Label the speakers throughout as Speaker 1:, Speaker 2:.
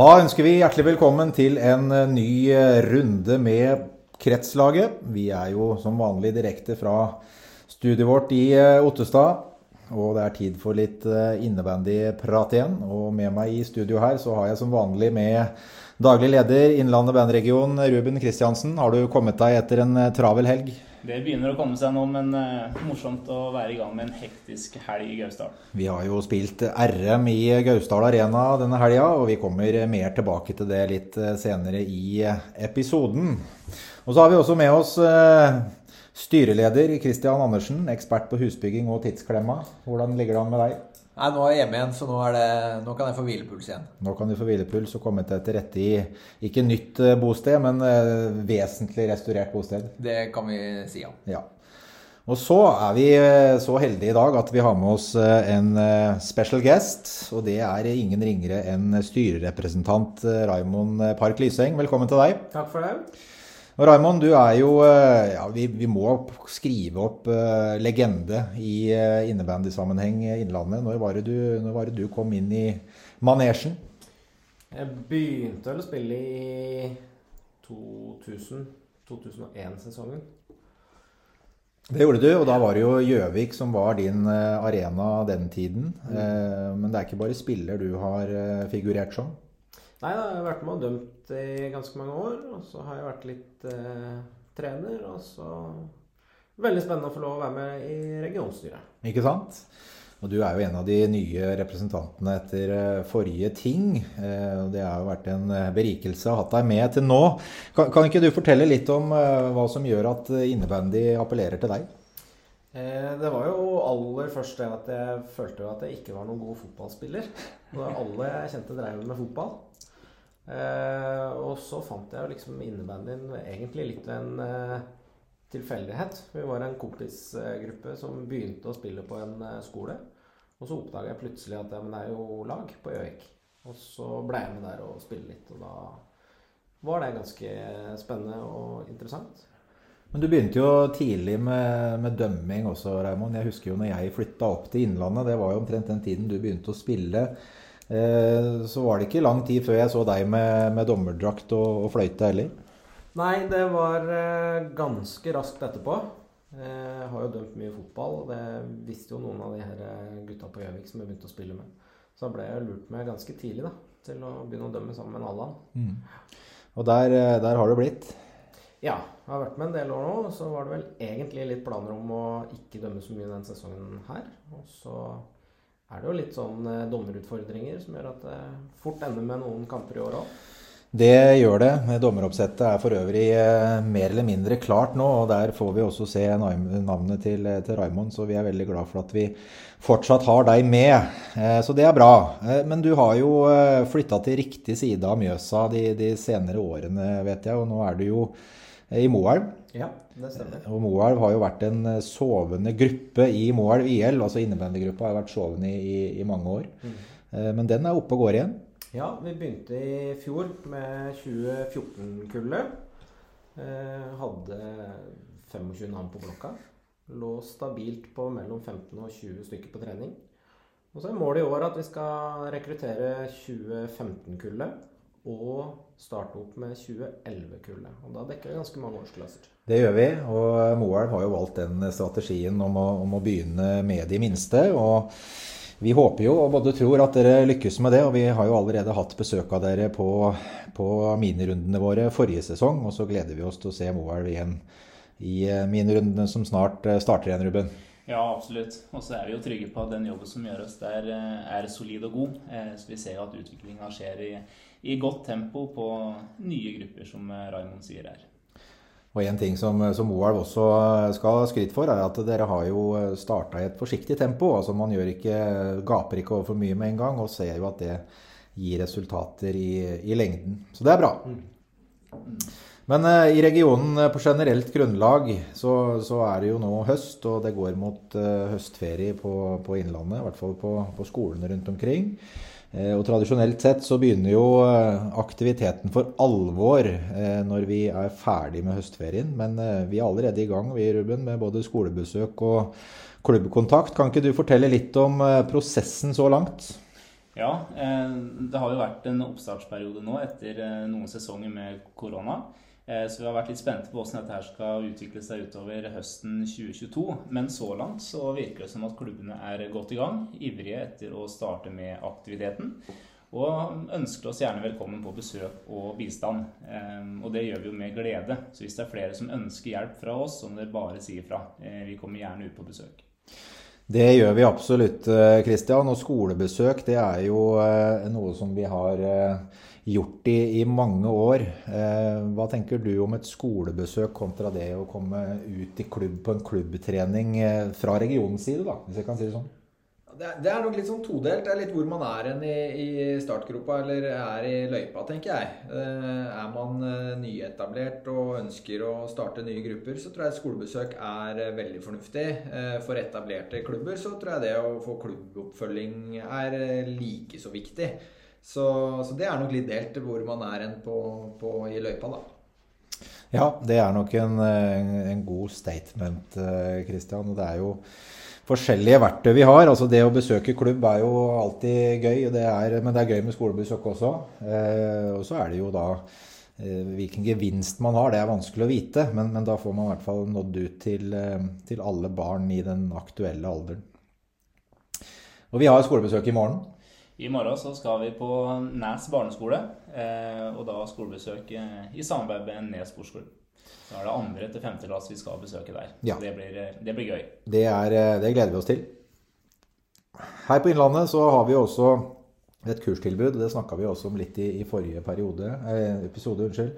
Speaker 1: Da ønsker vi hjertelig velkommen til en eh, ny eh, runde med Kretslaget. Vi er jo som vanlig direkte fra studiet vårt i eh, Ottestad. Og det er tid for litt innebandyprat igjen. Og med meg i studio her så har jeg som vanlig med daglig leder Innlandet bandregion, Ruben Kristiansen. Har du kommet deg etter en travel helg?
Speaker 2: Det begynner å komme seg nå, men uh, morsomt å være i gang med en hektisk helg i Gausdal.
Speaker 1: Vi har jo spilt RM i Gausdal Arena denne helga, og vi kommer mer tilbake til det litt eh, senere i eh, episoden. Og så har vi også med oss uh, styreleder Christian Andersen, ekspert på husbygging og tidsklemma. Hvordan ligger det an med deg?
Speaker 3: Nei, Nå er jeg hjemme igjen, så nå, det, nå, kan jeg få hvilepuls igjen.
Speaker 1: Nå kan du få hvilepuls og komme til til rette i ikke nytt eh, bosted, men uh, vesentlig restaurert bosted.
Speaker 3: Det kan vi si, ja.
Speaker 1: ja. Og så er vi eh, så heldige i dag at vi har med oss en special guest. Og det er ingen ringere enn styrerepresentant Raimond Park Lyseng. Velkommen til deg.
Speaker 4: Takk for det.
Speaker 1: Og Raymond, du er jo eh, ja, vi, vi, må skrive opp uh, legende i uh, innebandysammenheng Innlandet. Når var, du, når var, det du, kom inn i manesjen?
Speaker 4: Jeg begynte å spille i 2000-2001-sesongen.
Speaker 1: Det gjorde du, og da var det jo Gjøvik som var din arena den tiden. Mm. Uh, men det er ikke bare spiller du har figurert som?
Speaker 4: Nei, da, jeg har vært med og dømt i ganske mange år. Og så har jeg vært litt eh, trener. Og så Veldig spennende å få lov å være med i regionstyret.
Speaker 1: Ikke sant? Og du er jo en av de nye representantene etter eh, forrige ting. Eh, det har jo vært en eh, berikelse å ha hatt deg med til nå. Kan, kan ikke du fortelle litt om hva som gjør at innebandy appellerer til deg?
Speaker 4: Det var jo aller først det at jeg følte at jeg ikke var noen god fotballspiller. Og alle jeg kjente drev med fotball. Eh, og så fant jeg jo liksom innebandyen egentlig litt en eh, tilfeldighet. Vi var en kompisgruppe som begynte å spille på en eh, skole. Og så oppdaga jeg plutselig at ja, men det er jo lag på Gjøvik. Og så ble jeg med der og spille litt. Og da var det ganske spennende og interessant.
Speaker 1: Men du begynte jo tidlig med, med dømming også, Raymond. Jeg husker jo når jeg flytta opp til Innlandet. Det var jo omtrent den tiden du begynte å spille. Eh, så var det ikke lang tid før jeg så deg med, med dommerdrakt og, og, fløyte heller.
Speaker 4: Nei, det var eh, ganske raskt etterpå. Jeg har jo dømt mye fotball, og det visste jo noen av de her eh, gutta på Gjøvik som jeg begynte å spille med. Så da ble jeg lurt med ganske tidlig da, til å begynne å dømme sammen med Allan. Mm.
Speaker 1: Og der, der, har du blitt?
Speaker 4: Ja, jeg har vært med en del år nå. Så var det vel egentlig litt planer om å ikke dømme så mye denne sesongen her. Og så er det jo litt sånn eh, dommerutfordringer som gjør at det fort ender med noen kamper i år òg.
Speaker 1: Det gjør det. Dommeroppsettet er for øvrig eh, mer eller mindre klart nå. og Der får vi også se navnet til, til Raymond, så vi er veldig glad for at vi fortsatt har deg med. Eh, så det er bra. Men du har jo flytta til riktig side av Mjøsa de, de senere årene, vet jeg. Og nå er du jo i Moelv.
Speaker 4: Ja, det stemmer.
Speaker 1: Og Moelv har jo vært en eh, sovende gruppe i Moelv IL. Altså innebandygruppa har vært sovende i, i, i mange år. Mm. Eh, men den er oppe og går igjen.
Speaker 4: Ja, vi begynte i fjor med 2014-kullet. Eh, hadde 25 navn på blokka. Lå stabilt på mellom 15 og 20 stykker på trening. Og så er målet i år at vi skal rekruttere 2015-kullet og starte opp med 2011-kullet. Og Da dekker vi ganske mange årsklasser.
Speaker 1: Det gjør vi. Og Moelv har jo valgt den strategien om å, om å, begynne med de minste. og vi håper jo og både tror at dere lykkes med det. Og vi har jo allerede hatt besøk av dere på, på minirundene våre forrige sesong. Og så gleder vi oss til å se Moelv igjen i eh, minirundene som snart eh, starter igjen, Ruben.
Speaker 2: Ja, absolutt. Og så er vi jo trygge på at den jobben som gjøres der, eh, er solid og god. Så vi ser jo at utviklinga skjer i i godt tempo på nye grupper, som Raymond sier her.
Speaker 1: Og En ting som, som Moelv også skal ha skryt for, er at dere har jo starta i et forsiktig tempo. altså Man ikke, gaper ikke over for mye med en gang, og ser jo at det gir resultater i, i lengden. Så det er bra. Men uh, i regionen uh, på generelt grunnlag så, så, er det jo nå høst, og det går mot uh, høstferie på, på, Innlandet. I hvert fall på, på skolene rundt omkring. Eh, og tradisjonelt sett så begynner jo eh, aktiviteten for alvor eh, når vi er ferdig med høstferien. Men vi er allerede i gang vi, Ruben, med både skolebesøk og klubbkontakt. Kan ikke du fortelle litt om prosessen så langt?
Speaker 2: Ja, det har jo vært en oppstartsperiode nå etter noen sesonger med korona. Så vi har vært litt spente på hvordan dette her skal utvikle seg utover høsten 2022. Men så langt så virker det som at klubbene er godt i gang, ivrige etter å starte med aktiviteten. Og ønsker oss gjerne velkommen på besøk og bistand. Og det gjør vi jo med glede. Så hvis det er flere som ønsker hjelp fra oss, så må dere bare si ifra. Eh, vi kommer gjerne ut på besøk.
Speaker 1: Det gjør vi absolutt, Kristian. Og skolebesøk det er jo eh, noe som vi har eh, gjort i, i, mange år. Hva tenker du om et skolebesøk kontra det å komme ut i klubb på en klubbtrening fra regionens side, da, hvis jeg kan si det sånn?
Speaker 3: det, er nok litt sånn todelt. Det er litt hvor man er i, i, startgropa eller er i løypa, tenker jeg. Eh, er man eh, nyetablert og ønsker å starte nye grupper, så tror jeg skolebesøk er eh, veldig fornuftig. For etablerte klubber så tror jeg det å få klubboppfølging er like så viktig. Så, så det er nok litt delt hvor man er enn på, på, i løypa, da.
Speaker 1: Ja, det er nok en, en god statement, Christian. Og det er jo forskjellige verktøy vi har. Altså Det å besøke klubb er jo alltid gøy, det er, men det er gøy med skolebesøk også. Eh, og så er det jo da eh, hvilken gevinst man har, det er vanskelig å vite. Men, men da får man i hvert fall nådd ut til, eh, til, alle barn i den aktuelle alderen. Og vi har skolebesøk i morgen.
Speaker 2: I morgen så skal vi på Nes barneskole, eh, og da skolebesøk eh, i samarbeid med Nes sportsklubb. Da er det andre til femte klasse vi skal besøke der. Ja. Det, blir, det, blir, gøy.
Speaker 1: Det, er, det, gleder vi oss til. Her på Innlandet så har vi også et kurstilbud. Det snakka vi også om litt i, i forrige periode, eh, episode. unnskyld.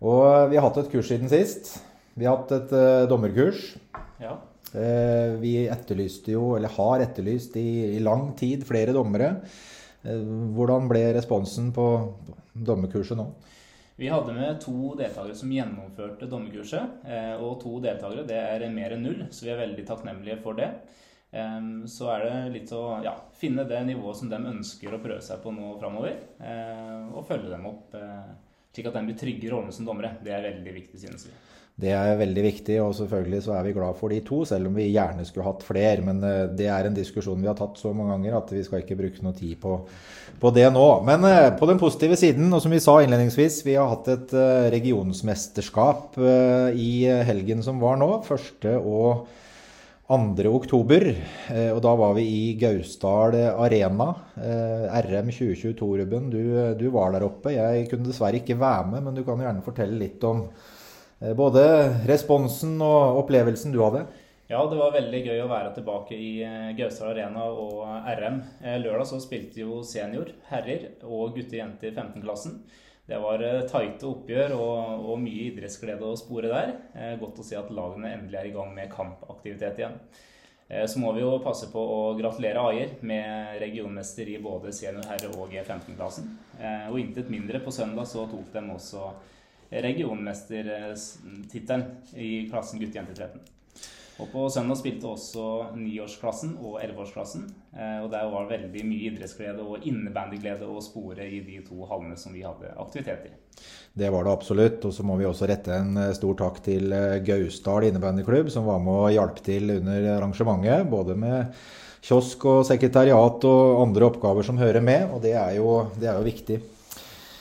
Speaker 1: Og vi har hatt et kurs siden sist. Vi har hatt et uh, dommerkurs. Ja. Eh, vi etterlyste jo, eller har etterlyst i, i lang tid, flere dommere. Eh, hvordan ble responsen på, dommerkurset nå?
Speaker 2: Vi hadde med to deltakere som gjennomførte dommerkurset. Eh, og to deltakere det er mer enn null, så vi er veldig takknemlige for det. Så er det litt å ja, finne det nivået som de ønsker å prøve seg på nå framover. Eh, og følge dem opp slik at de blir trygge i rollen som dommere. Det er veldig viktig, synes vi.
Speaker 1: Det er veldig viktig, og selvfølgelig så er vi glad for de to, selv om vi gjerne skulle hatt flere. Men eh, det er en diskusjon vi har tatt så mange ganger at vi skal ikke bruke noe tid på, på det nå. Men eh, på den positive siden, og som vi sa innledningsvis, vi har hatt et eh, regionsmesterskap i helgen som var nå. Første og 2. oktober. Og da var vi i Gausdal Arena. RM 2022, Ruben. Du, du var der oppe. Jeg kunne dessverre ikke være med, men du kan gjerne fortelle litt om både responsen og opplevelsen du hadde?
Speaker 2: Ja, det var veldig gøy å være tilbake i eh, Gausdal Arena og RM. Eh, lørdag så spilte jo senior, herrer og gutter-jenter i 15-klassen. Det var tighte oppgjør og, og, mye idrettsglede å spore der. Godt å se at lagene endelig er i gang med kampaktivitet igjen. Så må vi jo passe på å gratulere Aier med regionmester i både senior, herre og 15-klassen. Og intet mindre, på søndag så tok de også regionmestertittelen i klassen gutte-jente 13. Og På søndag spilte også niårsklassen og elleveårsklassen. Eh, og der var veldig mye idrettsglede og innebandyglede å spore i de to hallene som vi hadde aktivitet i.
Speaker 1: Det var det absolutt. Og så må vi også rette en eh, stor takk til eh, Gausdal innebandyklubb, som var med og hjalp til under arrangementet. Både med kiosk og sekretariat og andre oppgaver som hører med. Og det er jo, det er jo viktig.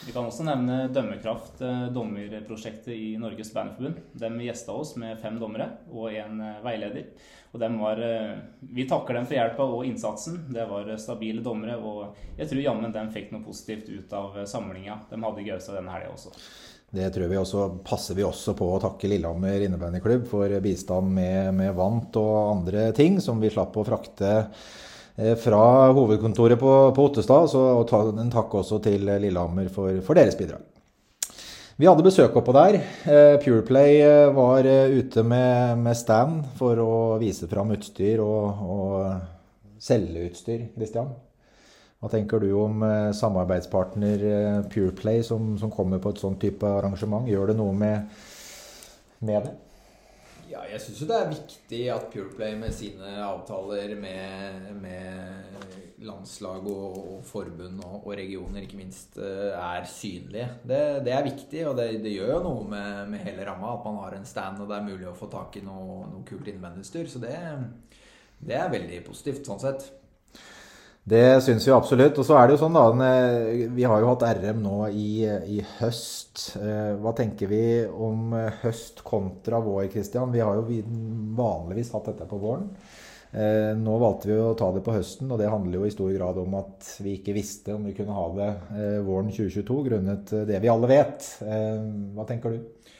Speaker 2: Vi kan også nevne Dømmekraft, eh, dommerprosjektet i Norges Bandforbund. De gjesta oss med fem dommere og en eh, veileder. Og var, eh, vi takker dem for hjelpa og innsatsen. Det var stabile dommere, og jeg tror jammen de fikk noe positivt ut av samlinga de hadde i Gaustad denne helga også.
Speaker 1: Det tror vi også, passer vi også på å takke Lillehammer innebandyklubb for bistand med, med vant og andre ting som vi slapp å frakte fra hovedkontoret på, på Ottestad. Så, og ta, en takk også til Lillehammer for, for, deres bidrag. Vi hadde besøk oppå der. Eh, Pureplay eh, var ute med, med, stand for å vise fram utstyr og, og selge utstyr. Christian? Hva tenker du om samarbeidspartner Pureplay som, som kommer på et sånt type arrangement? Gjør det noe med, med det?
Speaker 3: Ja, jeg syns jo det er viktig at Pureplay med sine avtaler med, med landslag og, og forbund og, og, regioner ikke minst eh, er synlige. Det, det er viktig, og det, det, gjør jo noe med, med, hele ramma at man har en stand og det er mulig å få tak i noe, noe kult innvendigutstyr. Så det, det er veldig positivt sånn sett.
Speaker 1: Det syns vi absolutt. Og så er det jo sånn, da Vi har jo hatt RM nå i, i høst. Eh, hva tenker vi om høst kontra vår, Kristian? Vi har jo vanligvis hatt dette på våren. Eh, nå valgte vi å ta det på høsten, og det handler jo i stor grad om at vi ikke visste om vi kunne ha det eh, våren 2022 grunnet det vi alle vet. Hva tenker du?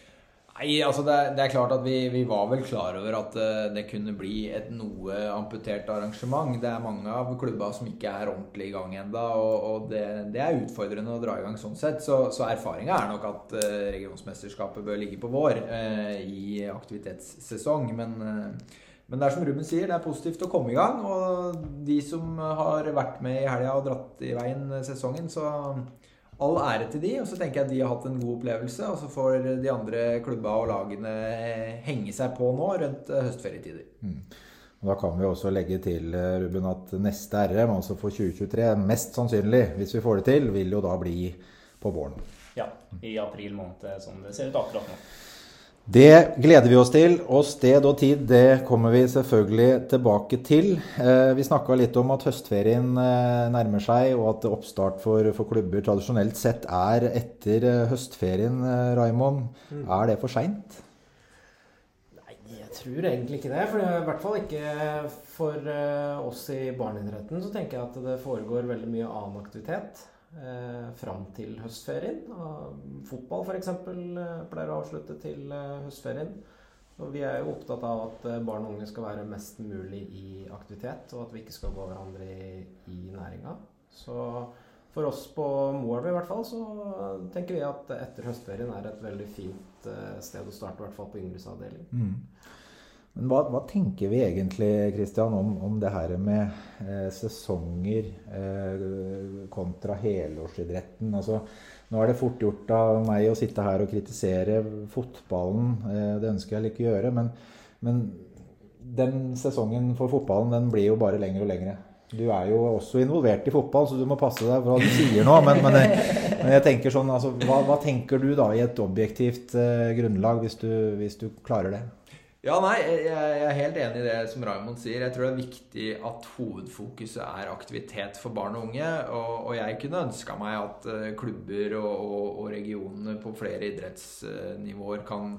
Speaker 3: Nei, altså det det er, klart at vi, vi, var vel klar over at uh, det kunne bli et noe amputert arrangement. Det er mange av klubba som ikke er ordentlig i gang ennå, og, og det, det, er utfordrende å dra i gang sånn sett. Så, så erfaringa er nok at uh, regionsmesterskapet bør ligge på vår eh, i aktivitetssesong. Men, men det er som Ruben sier, det er positivt å komme i gang. Og de som har vært med i helga og dratt i veien sesongen, så all ære til de, og så tenker jeg at de har hatt en god opplevelse. Og så får de andre klubba og lagene henge seg på nå rundt eh, høstferietider. Mm.
Speaker 1: Og da kan vi også legge til eh, Ruben, at neste RM, altså for 2023, mest sannsynlig, hvis vi får det til, vil jo da bli på våren.
Speaker 2: Ja, i april måned, som det ser ut akkurat nå.
Speaker 1: Det gleder vi oss til, og sted og tid det kommer vi selvfølgelig tilbake til. Eh, vi snakka litt om at høstferien eh, nærmer seg, og at oppstart for, for klubber tradisjonelt sett er etter eh, høstferien. Raimond, mm. er det for seint?
Speaker 4: Nei, jeg tror egentlig ikke det. For I hvert fall ikke for oss i barneidretten. Så tenker jeg at det foregår veldig mye annen aktivitet eh, fram til høstferien. Og fotball f.eks. Eh, pleier å avslutte til eh, høstferien. Og vi er jo opptatt av at eh, barn og unge skal være mest mulig i aktivitet, og at vi ikke skal gå hverandre i, i næringa. Så for oss på Moelv i hvert fall, så tenker vi at etter høstferien er et veldig fint sted å starte, i hvert fall på Yngres avdeling. Mm.
Speaker 1: Men hva, hva, tenker vi egentlig Christian, om, om det her med eh, sesonger eh, kontra helårsidretten? Altså, nå er det fort gjort av meg å sitte her og kritisere fotballen. Eh, det ønsker jeg ikke gjøre. Men, men, den sesongen for fotballen den blir jo bare lengre og lengre. Du er jo også involvert i fotball, så du må passe deg for hva du sier nå. Men, men, jeg, men jeg, tenker sånn, altså, hva, hva, tenker du da i et objektivt eh, grunnlag, hvis du, hvis du klarer det?
Speaker 3: Ja, nei, jeg, er helt enig i det som Raymond sier. Jeg tror det er viktig at hovedfokuset er aktivitet for barn og unge. Og, jeg kunne ønska meg at uh, klubber og, og, regionene på flere idrettsnivåer kan,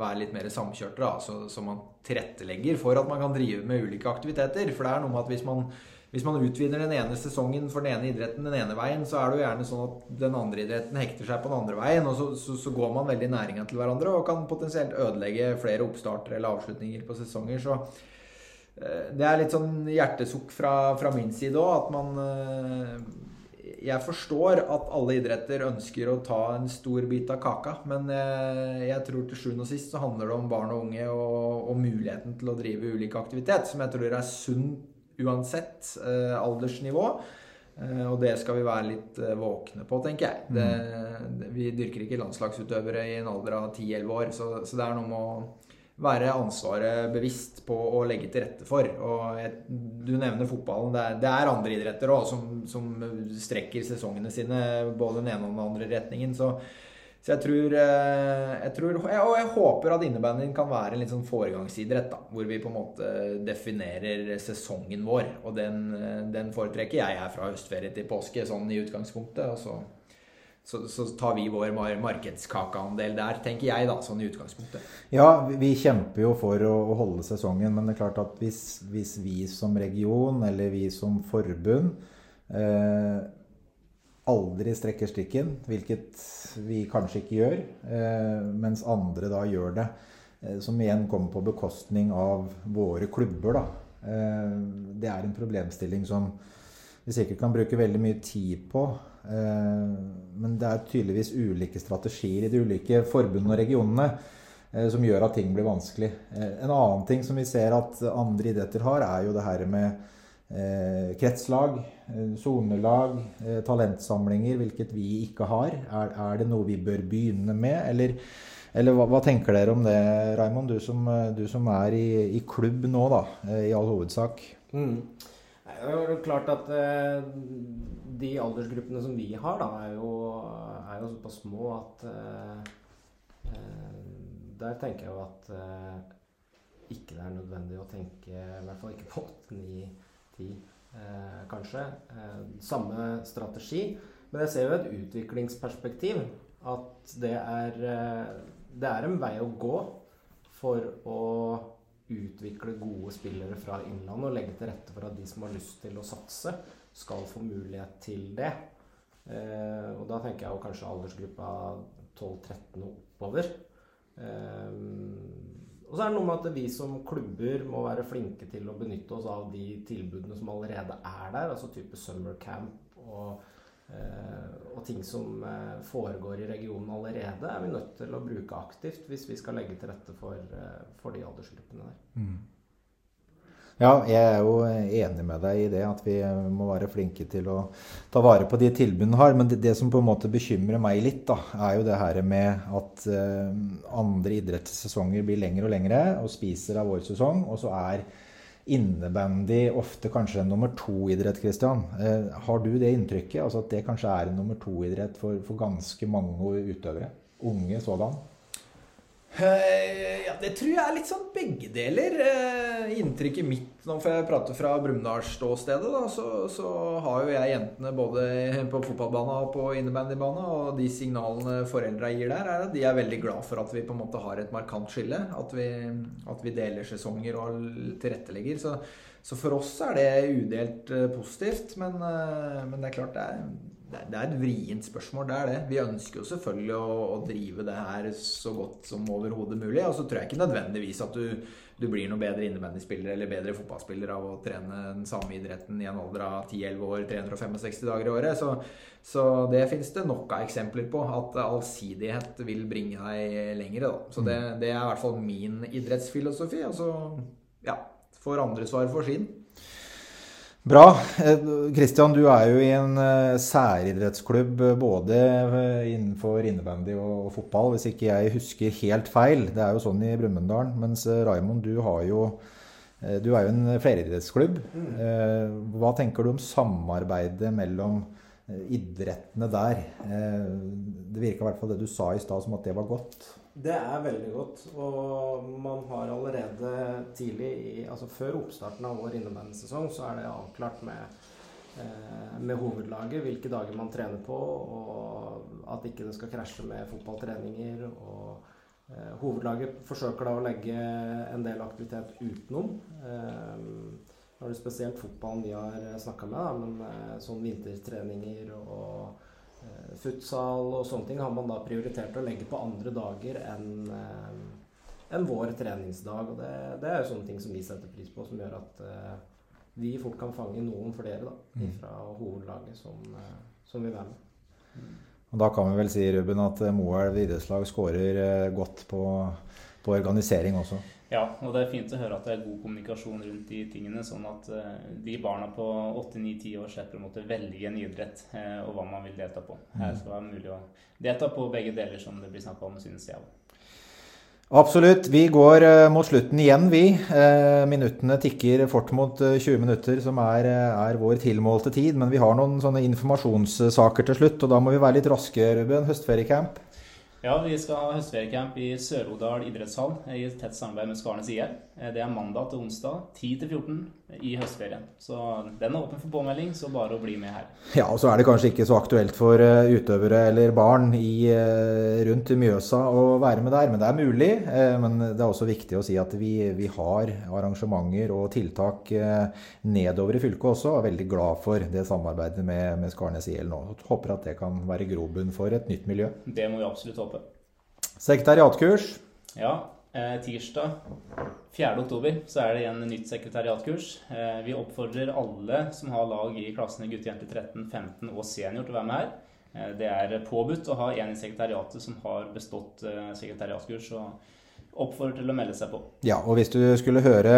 Speaker 3: være litt mer samkjørte. Da, så man tilrettelegger for at man kan drive med ulike aktiviteter. For det er noe med at hvis man hvis man utvider den ene sesongen for den ene idretten den ene veien, så er det jo gjerne sånn at den andre idretten hekter seg på den andre veien, og så, så, så går man veldig næringa til hverandre og kan potensielt ødelegge flere oppstarter eller avslutninger på sesonger. Så eh, det er litt sånn hjertesukk fra, fra min side òg, at man eh, jeg forstår at alle idretter ønsker å ta en stor bit av kaka, men jeg, jeg tror til sjuende og sist så handler det om barn og unge og, og, muligheten til å drive ulik aktivitet, som jeg tror er sunt uansett eh, aldersnivå. Eh, og det skal vi være litt eh, våkne på, tenker jeg. Det, det, vi dyrker ikke landslagsutøvere i en alder av 10-11 år, så, så, det er noe med å være ansvaret bevisst på å legge til rette for. Og jeg, du nevner fotballen. Det er, det er andre idretter òg som, som, strekker sesongene sine både den ene og den andre retningen. Så så jeg tror, eh, jeg tror Og jeg håper at innebandyen kan være en litt sånn foregangsidrett, da. Hvor vi på en måte definerer sesongen vår. Og den, den foretrekker jeg her fra høstferie til påske, sånn i utgangspunktet. Og så, så, så tar vi vår markedskakeandel der, tenker jeg, da, sånn i utgangspunktet.
Speaker 1: Ja, vi kjemper jo for å, holde sesongen, men det er klart at hvis, hvis vi som region, eller vi som forbund eh, aldri strekker strikken, hvilket vi kanskje ikke gjør, eh, mens andre da gjør det. Eh, som igjen kommer på bekostning av våre klubber. Da. Eh, det er en problemstilling som vi sikkert kan bruke veldig mye tid på. Men det er tydeligvis ulike strategier i de ulike forbundene og regionene som gjør at ting blir vanskelig. En annen ting som vi ser at andre idretter har, er jo det her med kretslag, sonelag, eh, talentsamlinger, hvilket vi ikke har. Er, er, det noe vi bør begynne med, eller, eller hva, hva, tenker dere om det, Raymond? Du som, eh, du som er i, i, klubb nå, da, eh, i all hovedsak. Mm.
Speaker 4: Det er jo klart at eh, de aldersgruppene som vi har, da, er jo, er jo såpass små at der tenker jeg jo at ikke det er nødvendig å tenke I hvert fall ikke på 8-9 10. eh, kanskje. Eh, samme strategi. Men jeg ser jo et utviklingsperspektiv. At det er, eh, det er en vei å gå for å utvikle gode spillere fra Innlandet og legge til rette for at de som har lyst til å satse, skal få mulighet til det. Eh, og da tenker jeg jo kanskje aldersgruppa 12-13 og oppover. Eh, og så er det noe med at vi som klubber må være flinke til å benytte oss av de tilbudene som allerede er der, altså type summer camp og Eh, og ting som eh, foregår i regionen allerede, er vi nødt til å bruke aktivt hvis vi skal legge til rette for, eh, for de aldersgruppene der. Mm.
Speaker 1: Ja, jeg er jo enig med deg i det, at vi må være flinke til å ta vare på de tilbudene har. Men det, det, som på en måte bekymrer meg litt, da, er jo det her med at uh, andre idrettssesonger blir lengre og lengre og spiser av vår sesong. Og så er innebandy ofte kanskje en nummer to-idrett, Christian. Eh, har du det inntrykket? Altså at det kanskje er en nummer to-idrett for, for ganske mange utøvere? Unge sådan?
Speaker 3: Uh, ja, det tror jeg er litt sånn begge deler. Uh, inntrykket mitt nå får jeg prate fra Brumunddal-ståstedet, så, så, har jo jeg jentene både på fotballbanen og på innebandybanen. Og de signalene foreldra gir der, er at de er veldig glad for at vi på en måte har et markant skille. At vi, at vi deler sesonger og tilrettelegger. Så, så, for oss er det udelt uh, positivt. Men, men det er klart det er det er et vrient spørsmål, det er det. Vi ønsker jo selvfølgelig å, å drive det her så godt som overhodet mulig. Og så tror jeg ikke nødvendigvis at du, du blir noe bedre innebandyspiller eller bedre fotballspiller av å trene den samme idretten i en alder av 10-11 år, 365 dager i året. Så, så det finnes det nok av eksempler på. At allsidighet vil bringe deg lenger. Da. Så det, mm. det er i hvert fall min idrettsfilosofi. Og så ja, får andre svar for sin.
Speaker 1: Bra. Kristian, eh, du er jo i en eh, særidrettsklubb eh, både innenfor innebandy og fotball, hvis ikke jeg husker helt feil. Det er jo sånn i Brumunddal. Mens Raimond, du, jo, du er jo en fleridrettsklubb. Mm. Hva tenker du om samarbeidet mellom idrettene der? Det virka i hvert fall det du sa i stad som at det var godt.
Speaker 4: Det er veldig godt. Og man har allerede tidlig, altså før oppstarten av vår innebandysesong, så er det avklart med, eh, med, hovedlaget hvilke dager man trener på, og at ikke det skal krasje med fotballtreninger. og eh, Hovedlaget forsøker da å legge en del aktivitet utenom. Eh, nå er det spesielt fotballen vi har snakka med, da, men eh, sånn vintertreninger og Eh, futsal og sånne ting har man da prioritert å legge på andre dager enn eh, en vår treningsdag. Og det, det, er jo sånne ting som vi setter pris på, som gjør at vi fort kan fange noen flere da, mm. fra hovedlaget som, som vil være med.
Speaker 1: Og Da kan vi vel si Ruben, at Moelv idrettslag skårer godt på, på organisering også?
Speaker 2: Ja, og det er fint å høre at det er god kommunikasjon rundt de tingene, sånn at uh, de barna på 8-9-10 år slipper å måtte velge en idrett uh, og hva man vil delta på. Her skal det være mulig å delta på begge deler, som det blir snakka om, synes jeg.
Speaker 1: Absolutt. Vi går uh, mot slutten igjen, vi. minuttene tikker fort mot 20 minutter, som er, er, vår tilmålte tid. Men vi har noen sånne informasjonssaker til slutt, og da må vi være litt raske, Ruben. Høstferiecamp.
Speaker 2: Ja, vi skal ha høstferiecamp i Sør-Odal idrettshall i tett samarbeid med Skarnes IL. Eh, det er mandag til onsdag 10 til 14 i høstferien. Så den er åpen for påmelding, så bare å bli med her.
Speaker 1: Ja, og så er det kanskje ikke så aktuelt for eh, utøvere eller barn i, eh, rundt Mjøsa å være med der, men det er mulig. Men det er også viktig å si at vi, vi har arrangementer og tiltak nedover i fylket også. Og er veldig glad for det samarbeidet med, med Skarnes IL nå. Håper at det kan være grobunn for et nytt miljø.
Speaker 2: Det må vi absolutt håpe.
Speaker 1: Sekretariatkurs.
Speaker 2: Ja, Tirsdag tirsdag 4.10 så er det igjen nytt sekretariatkurs. Eh, vi oppfordrer alle som har lag i klassene guttejenter 13, 15 og senior til å være med her. Eh, det er påbudt å ha en i sekretariatet som har bestått eh, sekretariatkurs, og oppfordrer til å melde seg på.
Speaker 1: Ja, og hvis du skulle høre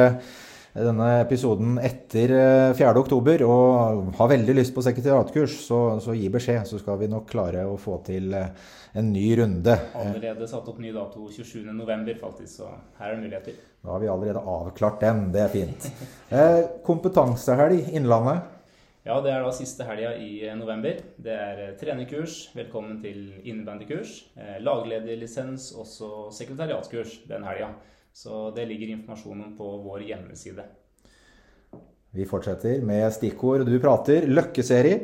Speaker 1: denne episoden etter 4.10 oktober, og har veldig lyst på sekretariatkurs, så, så, gi beskjed, så skal vi nok klare å få til eh, en ny runde.
Speaker 2: Allerede satt opp ny dato 27.11, faktisk, så her er det muligheter.
Speaker 1: Da har vi allerede avklart den. Det er fint. Eh, kompetansehelg Innlandet.
Speaker 2: Ja, det er da siste helga i november. Det er trenerkurs, velkommen til innebandykurs, laglederlisens, også sekretariatkurs den helga. Så det ligger informasjonen på vår hjemmeside.
Speaker 1: Vi fortsetter med stikkord du prater. Løkkeserie.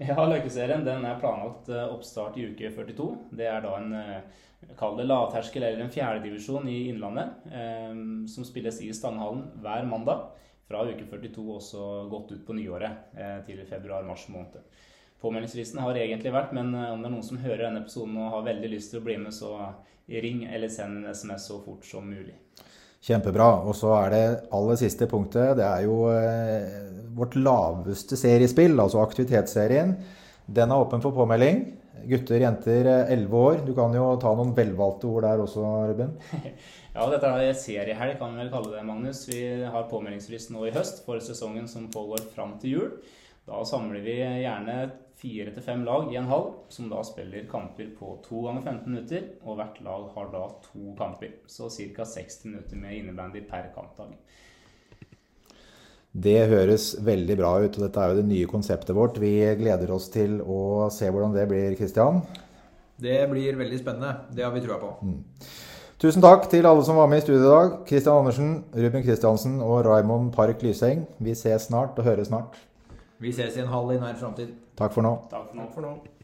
Speaker 2: Ja, Løkkeserien den er planlagt eh, oppstart i uke 42. Det er da en eh, Kall det lavterskel eller en fjerdedivisjon i Innlandet. Eh, som spilles i Stanghallen hver mandag fra uke 42 også godt ut på nyåret eh, til februar-mars måned. Påmeldingsfristen har egentlig vært, men eh, om det er noen som hører denne episoden og har veldig lyst til å bli med, så ring eller send en SMS så fort som mulig.
Speaker 1: Kjempebra. Og så er det aller siste punktet. Det er jo eh, vårt laveste seriespill, altså aktivitetsserien. Den er åpen for påmelding. Gutter, jenter, 11 år. Du kan jo ta noen velvalgte ord der også, Ruben.
Speaker 2: Ja, dette er seriehelg, kan vi vel kalle det, Magnus. Vi har påmeldingsfrist nå i høst for sesongen som pågår fram til jul. Da samler vi gjerne fire til fem lag i en hall, som da spiller kamper på to ganger 15 minutter. Og hvert lag har da to kamper, så ca. 60 minutter med innebandy per kampdag.
Speaker 1: Det høres veldig bra ut, og dette er jo det nye konseptet vårt. Vi gleder oss til å se hvordan det blir, Kristian.
Speaker 3: Det blir veldig spennende. Det har vi trua på.
Speaker 1: Mm. Tusen takk til alle som var med i studio i dag. Kristian Andersen, Ruben Kristiansen og Raymond Park Lyseng. Vi ses snart og høres snart.
Speaker 3: Vi ses i en hall i nær framtid.
Speaker 1: Takk for nå.
Speaker 2: Takk for nå.
Speaker 4: Takk for nå.